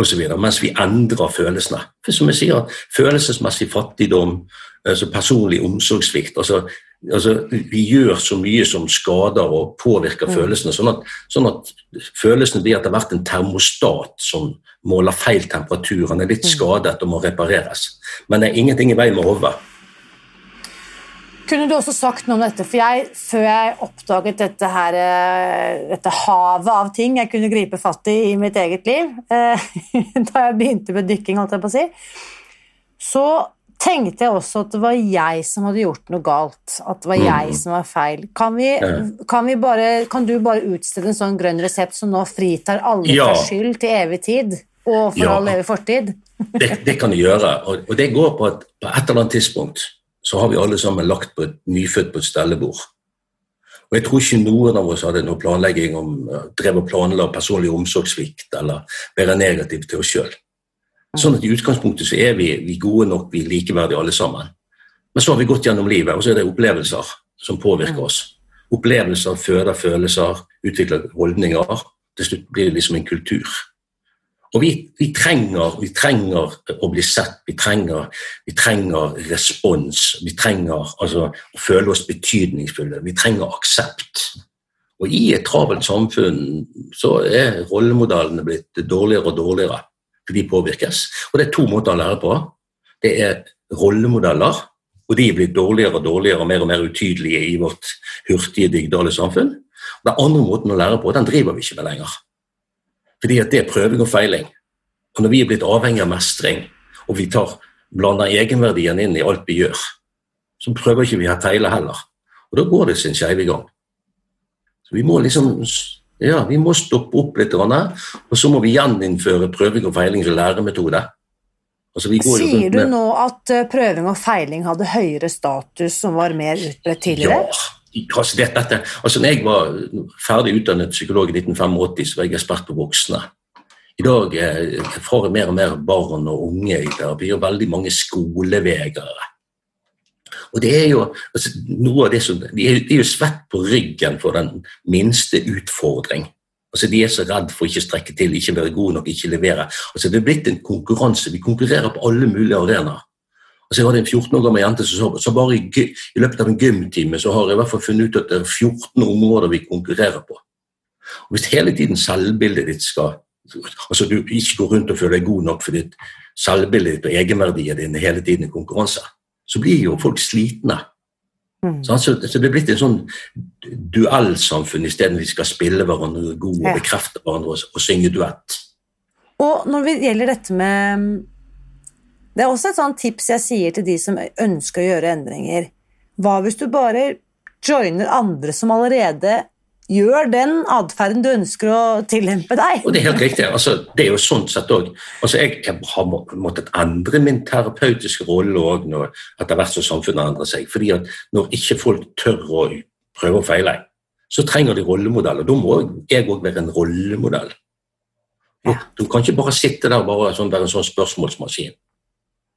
[SPEAKER 2] osv. Mens vi endrer følelsene. For som jeg sier, Følelsesmessig fattigdom, altså personlig omsorgssvikt altså, altså, Vi gjør så mye som skader og påvirker mm. følelsene. Sånn at, sånn at følelsene blir etter hvert en termostat som måler feil temperatur. Den er litt mm. skadet og må repareres. Men det er ingenting i veien med hodet.
[SPEAKER 1] Kunne du også sagt noe om dette? For jeg, før jeg oppdaget dette, her, eh, dette havet av ting jeg kunne gripe fatt i i mitt eget liv, eh, *laughs* da jeg begynte med dykking, holdt jeg på å si, så tenkte jeg også at det var jeg som hadde gjort noe galt. At det var jeg mm. som var feil. Kan, vi, kan, vi bare, kan du bare utstede en sånn grønn resept som nå fritar alle ja. fra skyld til evig tid? Og for ja. all evig fortid?
[SPEAKER 2] det, det, kan du gjøre, og, og det går på, at på et eller annet tidspunkt så har vi alle sammen lagt på et nyfødt på et stellebord. Og Jeg tror ikke noen av oss hadde noe planlegging om drev og planla personlig omsorgssvikt eller være negativ til oss sjøl. Sånn at i utgangspunktet så er vi, vi, gode nok, vi er likeverdige alle sammen. Men så har vi gått gjennom livet, og så er det opplevelser som påvirker oss. Opplevelser føder følelser, utvikler holdninger. Til slutt blir det liksom en kultur. Og vi, vi, trenger, vi, trenger, å bli sett, vi trenger, vi trenger respons. Vi trenger altså, å føle oss betydningsfulle. Vi trenger aksept. Og i et travelt samfunn så er rollemodellene blitt dårligere og dårligere, for de påvirkes. Og det er to måter å lære på. Det er rollemodeller, og de er blitt dårligere og dårligere og mer og mer utydelige i vårt hurtige digitale samfunn. Den andre måten å lære på, den driver vi ikke med lenger. Fordi at det er prøving og feiling. Og når vi er blitt avhengig av mestring, og vi tar, blander egenverdien inn i alt vi gjør, så prøver ikke vi å feile heller. Og da går det sin skeive gang. Så vi må liksom ja, vi må stoppe opp litt, og så må vi gjeninnføre prøving og feiling som læremetode.
[SPEAKER 1] Altså, Sier du nå at eh, prøving og feiling hadde høyere status som var mer utbredt tidligere?
[SPEAKER 2] Ja, altså, dette, dette, altså når jeg var ferdig utdannet psykolog i 1985, så var jeg ekspert på voksne. I dag får jeg mer og mer barn og unge i terapi, og veldig mange skolevegere. Og det er jo, altså, noe av det som, de er, de er jo svett på ryggen for den minste utfordring. Altså, De er så redd for ikke strekke til, ikke være gode nok, ikke levere. Altså, Det er blitt en konkurranse. Vi konkurrerer på alle mulige arenaer. Altså Jeg hadde en 14 år gammel jente som så, bare i, i, løpet av en gymtime så har jeg i hvert fall funnet ut at det er 14 områder vi konkurrerer på. Og Hvis hele tiden selvbildet ditt skal altså Du ikke går rundt og føler deg god nok fordi selvbildet ditt og egenverdien din hele tiden i konkurranse, så blir jo folk slitne. Mm. Så, altså, så, Det er blitt en sånn duellsamfunn isteden vi skal spille hverandre gode og bekrefte hverandre og, og synge duett.
[SPEAKER 1] Og når det gjelder dette med det er også et sånt tips jeg sier til de som ønsker å gjøre endringer. Hva hvis du bare joiner andre som allerede gjør den atferden du ønsker å tillempe deg?
[SPEAKER 2] Og Det er helt riktig. Altså, det er jo sånn sett òg. Altså, jeg, jeg, har måttet endre min terapeutiske rolle òg etter hvert som samfunnet endrer seg. fordi at når ikke folk tør å prøve å feile, så trenger de rollemodeller. Da må jeg òg være en rollemodell. Ja. Du kan ikke bare sitte der og bare sånn, være en sånn spørsmålsmaskin.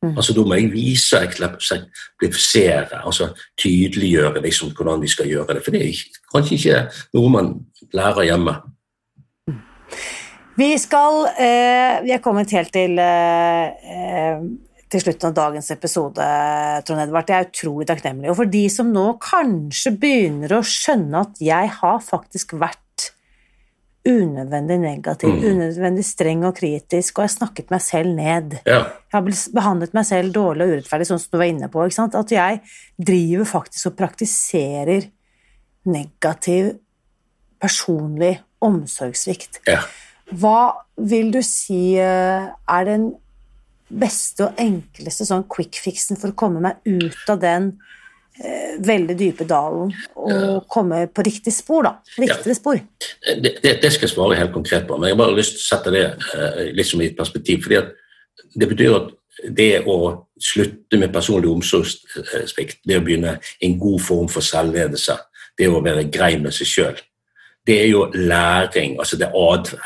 [SPEAKER 2] Mm. Altså, Da må jeg vise, eksemplifisere, altså tydeliggjøre liksom, hvordan vi skal gjøre det. For det er kanskje ikke noe man lærer hjemme.
[SPEAKER 1] Vi skal eh, Vi er kommet helt til eh, til slutten av dagens episode, Trond Edvard. Jeg er utrolig takknemlig. Og for de som nå kanskje begynner å skjønne at jeg har faktisk vært unødvendig negativ, mm. unødvendig streng og kritisk, og jeg snakket meg selv ned.
[SPEAKER 2] Ja.
[SPEAKER 1] Jeg har behandlet meg selv dårlig og urettferdig, sånn som du var inne på. At jeg driver faktisk og praktiserer negativ personlig omsorgssvikt.
[SPEAKER 2] Ja.
[SPEAKER 1] Hva vil du si eh, er den beste og enkleste sånn quick fixen for å komme meg ut av den veldig dype dalen og komme på riktig spor, da? Riktigere ja. spor.
[SPEAKER 2] Det, det, det, skal jeg svare helt konkret på, men jeg har bare lyst til å sette det eh, liksom i et perspektiv. fordi det betyr at det å slutte med personlig omsorgssvikt, det å begynne en god form for selvledelse, det å være grei med seg sjøl, det er jo læring. altså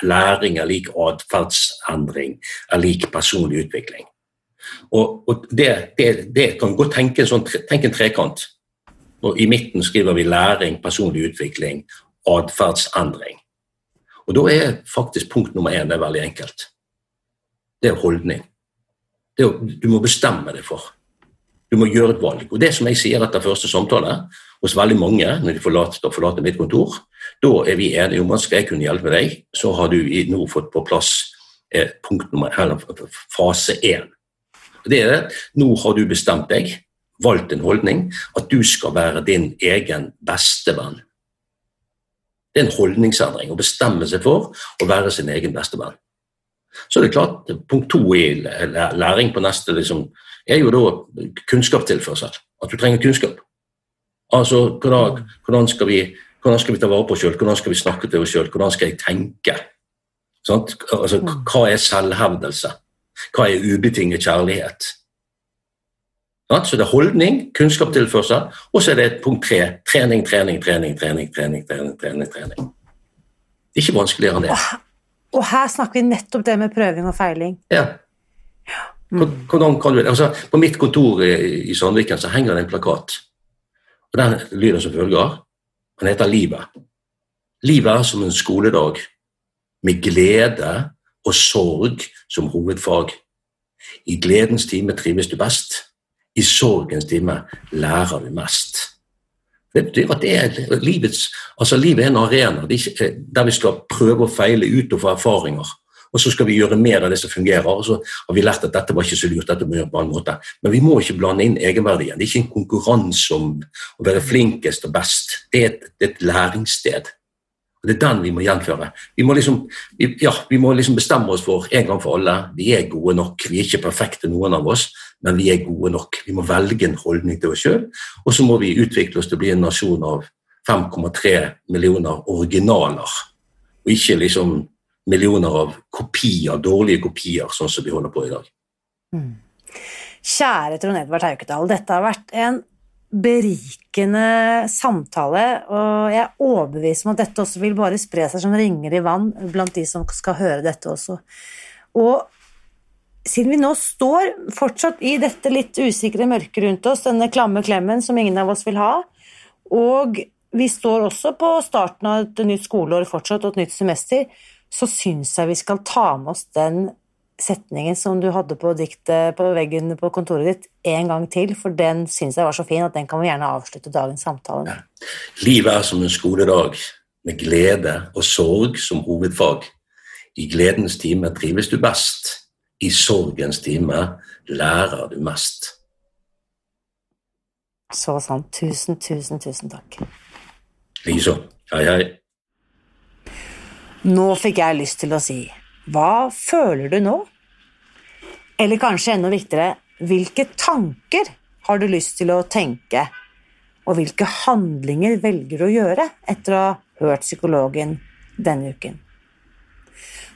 [SPEAKER 2] Læring er lik atferdsendring, er lik personlig utvikling. Og, og det, det, det, kan godt tenke en, sånn, tenk en trekant. Og I midten skriver vi læring, personlig utvikling, atferdsendring. Og Da er faktisk punkt nummer én det er veldig enkelt. Det er holdning. Det er, du må bestemme deg for. Du må gjøre et valg. Og Det som jeg sier etter første samtale hos veldig mange når de forlater, forlater mitt kontor, da er vi enige om at skal jeg kunne hjelpe deg, så har du nå fått på plass eh, punkt nummer, eller, fase én. Det er det. Nå har du bestemt deg, valgt en holdning, at du skal være din egen beste venn. Det er en holdningsendring å bestemme seg for å være sin egen beste Så Så er det klart, Punkt to i læring på neste liksom, er jo da kunnskapstilførsel. At du trenger kunnskap. Altså, hvordan, hvordan, skal, vi, hvordan skal vi ta vare på oss sjøl, hvordan skal vi snakke til oss sjøl, hvordan skal jeg tenke? Altså, mm. hva er selvhevdelse? Hva er ubetinget kjærlighet? Så det er holdning, kunnskapstilførsel, og så er det punkt tre trening, trening, trening, trening. trening, trening, trening, trening. Ikke vanskeligere enn det.
[SPEAKER 1] Og her snakker vi nettopp det med prøving og feiling.
[SPEAKER 2] Ja. Hvordan kan du, altså, på mitt kontor i, i Sandviken så henger det en plakat. og Den lyder som følger. Den heter Livet. Livet er som en skoledag med glede og sorg som hovedfag. I gledens time trives du best. I sorgens time lærer du mest. Det betyr at det er livets, altså livet er en arena der vi skal prøve å feile ut og få erfaringer. Og så skal vi gjøre mer av det som fungerer. Og så har vi lært at dette var ikke så lurt, dette må gjøre på en måte. Men vi må ikke blande inn egenverdien. Det er ikke en konkurranse om å være flinkest og best. Det er et, det er et læringssted. Og Det er den vi må gjenføre. Vi må, liksom, ja, vi må liksom bestemme oss for en gang for alle vi er gode nok. Vi er ikke perfekte, noen av oss, men vi er gode nok. Vi må velge en holdning til oss sjøl, og så må vi utvikle oss til å bli en nasjon av 5,3 millioner originaler. Og ikke liksom millioner av kopier, dårlige kopier, sånn som vi holder på i dag. Mm.
[SPEAKER 1] Kjære Trond Edvard Haukedal, dette har vært en berikende samtale, og jeg er overbevist om at dette også vil bare spre seg som ringer i vann blant de som skal høre dette også. Og siden vi nå står fortsatt i dette litt usikre mørket rundt oss, denne klamme klemmen som ingen av oss vil ha, og vi står også på starten av et nytt skoleår fortsatt og et nytt semester, så syns jeg vi skal ta med oss den setningen som du hadde på diktet på veggen på kontoret ditt, en gang til, for den syns jeg var så fin at den kan vi gjerne avslutte dagens samtale med. Ja.
[SPEAKER 2] Livet er som en skoledag med glede og sorg som hovedfag. I gledens time trives du best, i sorgens time lærer du mest.
[SPEAKER 1] Så sant. Tusen, tusen, tusen takk.
[SPEAKER 2] Likeså. Hei, hei.
[SPEAKER 1] Nå fikk jeg lyst til å si hva føler du nå? Eller kanskje enda viktigere, hvilke tanker har du lyst til å tenke, og hvilke handlinger velger du å gjøre etter å ha hørt psykologen denne uken?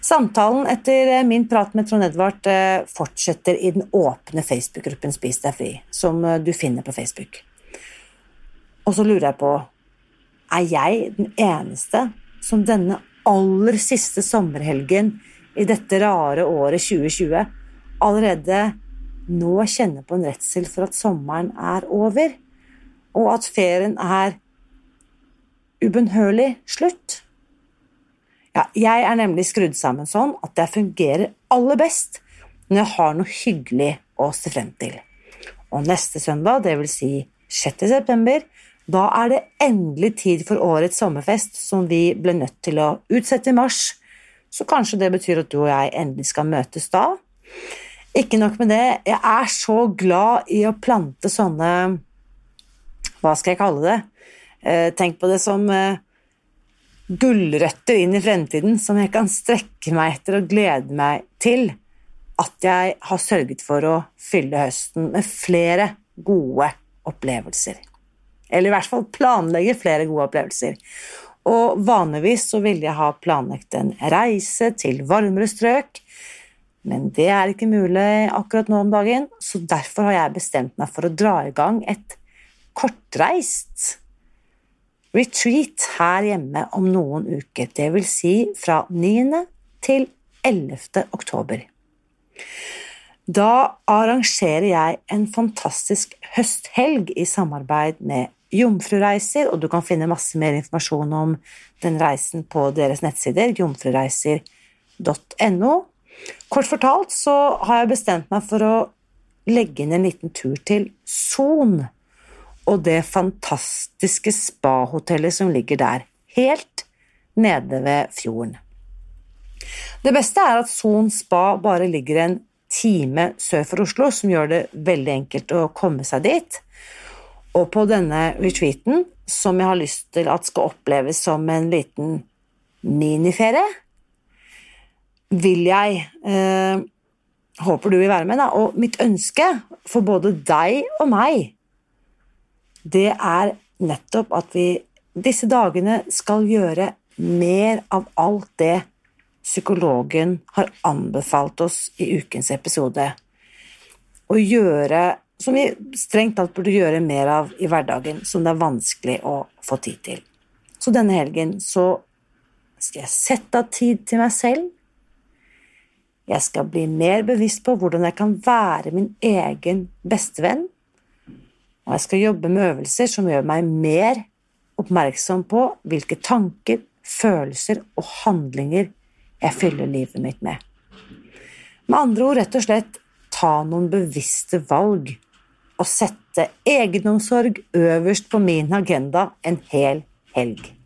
[SPEAKER 1] Samtalen etter min prat med Trond Edvard eh, fortsetter i den åpne Facebook-gruppen Spis deg fri, som eh, du finner på Facebook. Og så lurer jeg på, er jeg den eneste som denne aller siste sommerhelgen i dette rare året 2020 allerede nå kjenner på en redsel for at sommeren er over, og at ferien er ubønnhørlig slutt. Ja, jeg er nemlig skrudd sammen sånn at jeg fungerer aller best når jeg har noe hyggelig å se frem til. Og neste søndag, vil si 6. september, da er det endelig tid for årets sommerfest, som vi ble nødt til å utsette i mars. Så kanskje det betyr at du og jeg endelig skal møtes da. Ikke nok med det, jeg er så glad i å plante sånne Hva skal jeg kalle det? Eh, tenk på det som eh, gulrøtter inn i fremtiden som jeg kan strekke meg etter og glede meg til at jeg har sørget for å fylle høsten med flere gode opplevelser. Eller i hvert fall planlegge flere gode opplevelser. Og vanligvis så ville jeg ha planlagt en reise til varmere strøk, men det er ikke mulig akkurat nå om dagen, så derfor har jeg bestemt meg for å dra i gang et kortreist retreat her hjemme om noen uker, det vil si fra 9. til 11. oktober. Da arrangerer jeg en fantastisk høsthelg i samarbeid med Jomfrureiser, og du kan finne masse mer informasjon om den reisen på deres nettsider, jomfrureiser.no. Kort fortalt så har jeg bestemt meg for å legge inn en liten tur til Son og det fantastiske spahotellet som ligger der, helt nede ved fjorden. Det beste er at Son spa bare ligger en time sør for Oslo, som gjør det veldig enkelt å komme seg dit. Og på denne retreaten, som jeg har lyst til at skal oppleves som en liten miniferie, vil jeg eh, Håper du vil være med, da. Og mitt ønske for både deg og meg, det er nettopp at vi disse dagene skal gjøre mer av alt det psykologen har anbefalt oss i ukens episode. Å gjøre som vi strengt tatt burde gjøre mer av i hverdagen, som det er vanskelig å få tid til. Så denne helgen så skal jeg sette av tid til meg selv. Jeg skal bli mer bevisst på hvordan jeg kan være min egen bestevenn. Og jeg skal jobbe med øvelser som gjør meg mer oppmerksom på hvilke tanker, følelser og handlinger jeg fyller livet mitt med. Med andre ord rett og slett ta noen bevisste valg og sette egenomsorg øverst på min agenda en hel helg.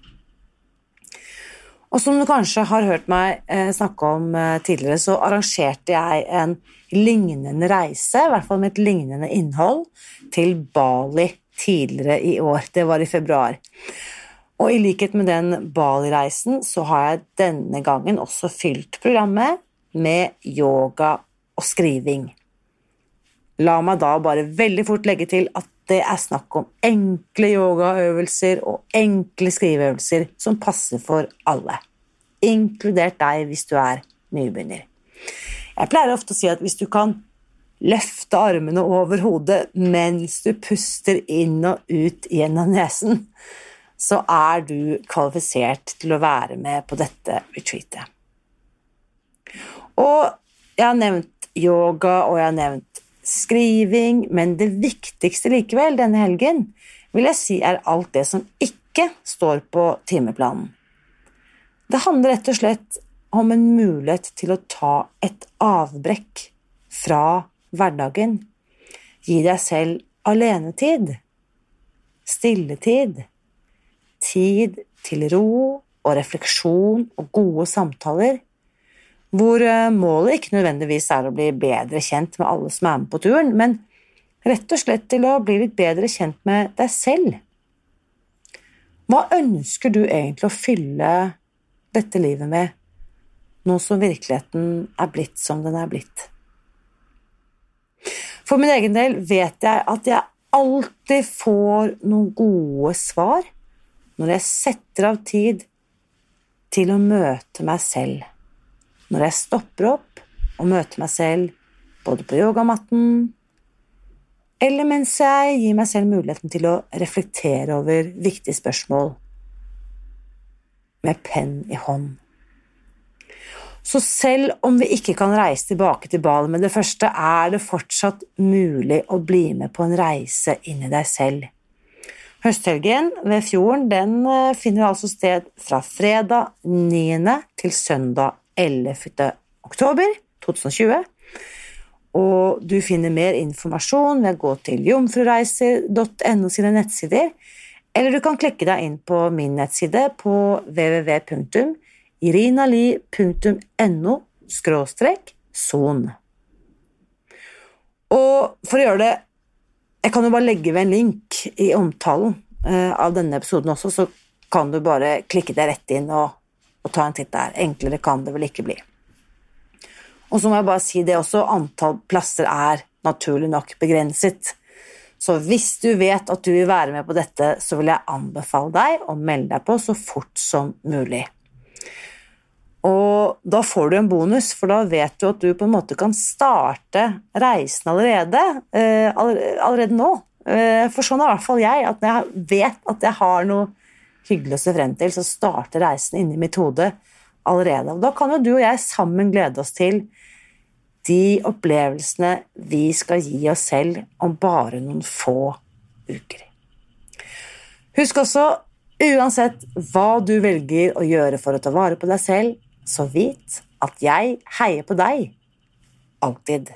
[SPEAKER 1] Og som du kanskje har hørt meg eh, snakke om eh, tidligere, så arrangerte jeg en lignende reise, i hvert fall med et lignende innhold, til Bali tidligere i år. Det var i februar. Og i likhet med den Bali-reisen så har jeg denne gangen også fylt programmet med yoga og skriving. La meg da bare veldig fort legge til at det er snakk om enkle yogaøvelser og enkle skriveøvelser som passer for alle, inkludert deg hvis du er nybegynner. Jeg pleier ofte å si at hvis du kan løfte armene over hodet mens du puster inn og ut gjennom nesen, så er du kvalifisert til å være med på dette retreatet. Og jeg har nevnt yoga, og jeg har nevnt skriving, men det viktigste likevel denne helgen vil jeg si er alt det som ikke står på timeplanen. Det handler rett og slett om en mulighet til å ta et avbrekk fra hverdagen. Gi deg selv alenetid, stilletid, tid til ro og refleksjon og gode samtaler, hvor eh, målet ikke nødvendigvis er å bli bedre kjent med alle som er med på turen, men rett og slett til å bli litt bedre kjent med deg selv. Hva ønsker du egentlig å fylle dette livet med, nå som virkeligheten er blitt som den er blitt? For min egen del vet jeg at jeg alltid får noen gode svar når jeg setter av tid til å møte meg selv, når jeg stopper opp og møter meg selv både på yogamatten eller mens jeg gir meg selv muligheten til å reflektere over viktige spørsmål med penn i hånd. Så selv om vi ikke kan reise tilbake til Bali med det første, er det fortsatt mulig å bli med på en reise inn i deg selv. Høsthelgen ved fjorden den eh, finner altså sted fra fredag 9. til søndag 11. oktober 2020. Og du finner mer informasjon ved å gå til jomfrureiser.no sine nettsider, eller du kan klikke deg inn på min nettside på www.irinali.no son. Og for å gjøre det Jeg kan jo bare legge ved en link i omtalen eh, av denne episoden også, så kan du bare klikke deg rett inn og, og ta en titt der. Enklere kan det vel ikke bli. Og så må jeg bare si det også, antall plasser er naturlig nok begrenset. Så hvis du vet at du vil være med på dette, så vil jeg anbefale deg å melde deg på så fort som mulig. Og da får du en bonus, for da vet du at du på en måte kan starte reisen allerede, eh, allerede nå. Eh, for sånn er i hvert fall jeg, at når jeg vet at jeg har noe hyggelig å se frem til, så starter reisen inni mitt hode allerede. Og da kan jo du og jeg sammen glede oss til de opplevelsene vi skal gi oss selv om bare noen få uker. Husk også, uansett hva du velger å gjøre for å ta vare på deg selv, så vit at jeg heier på deg alltid.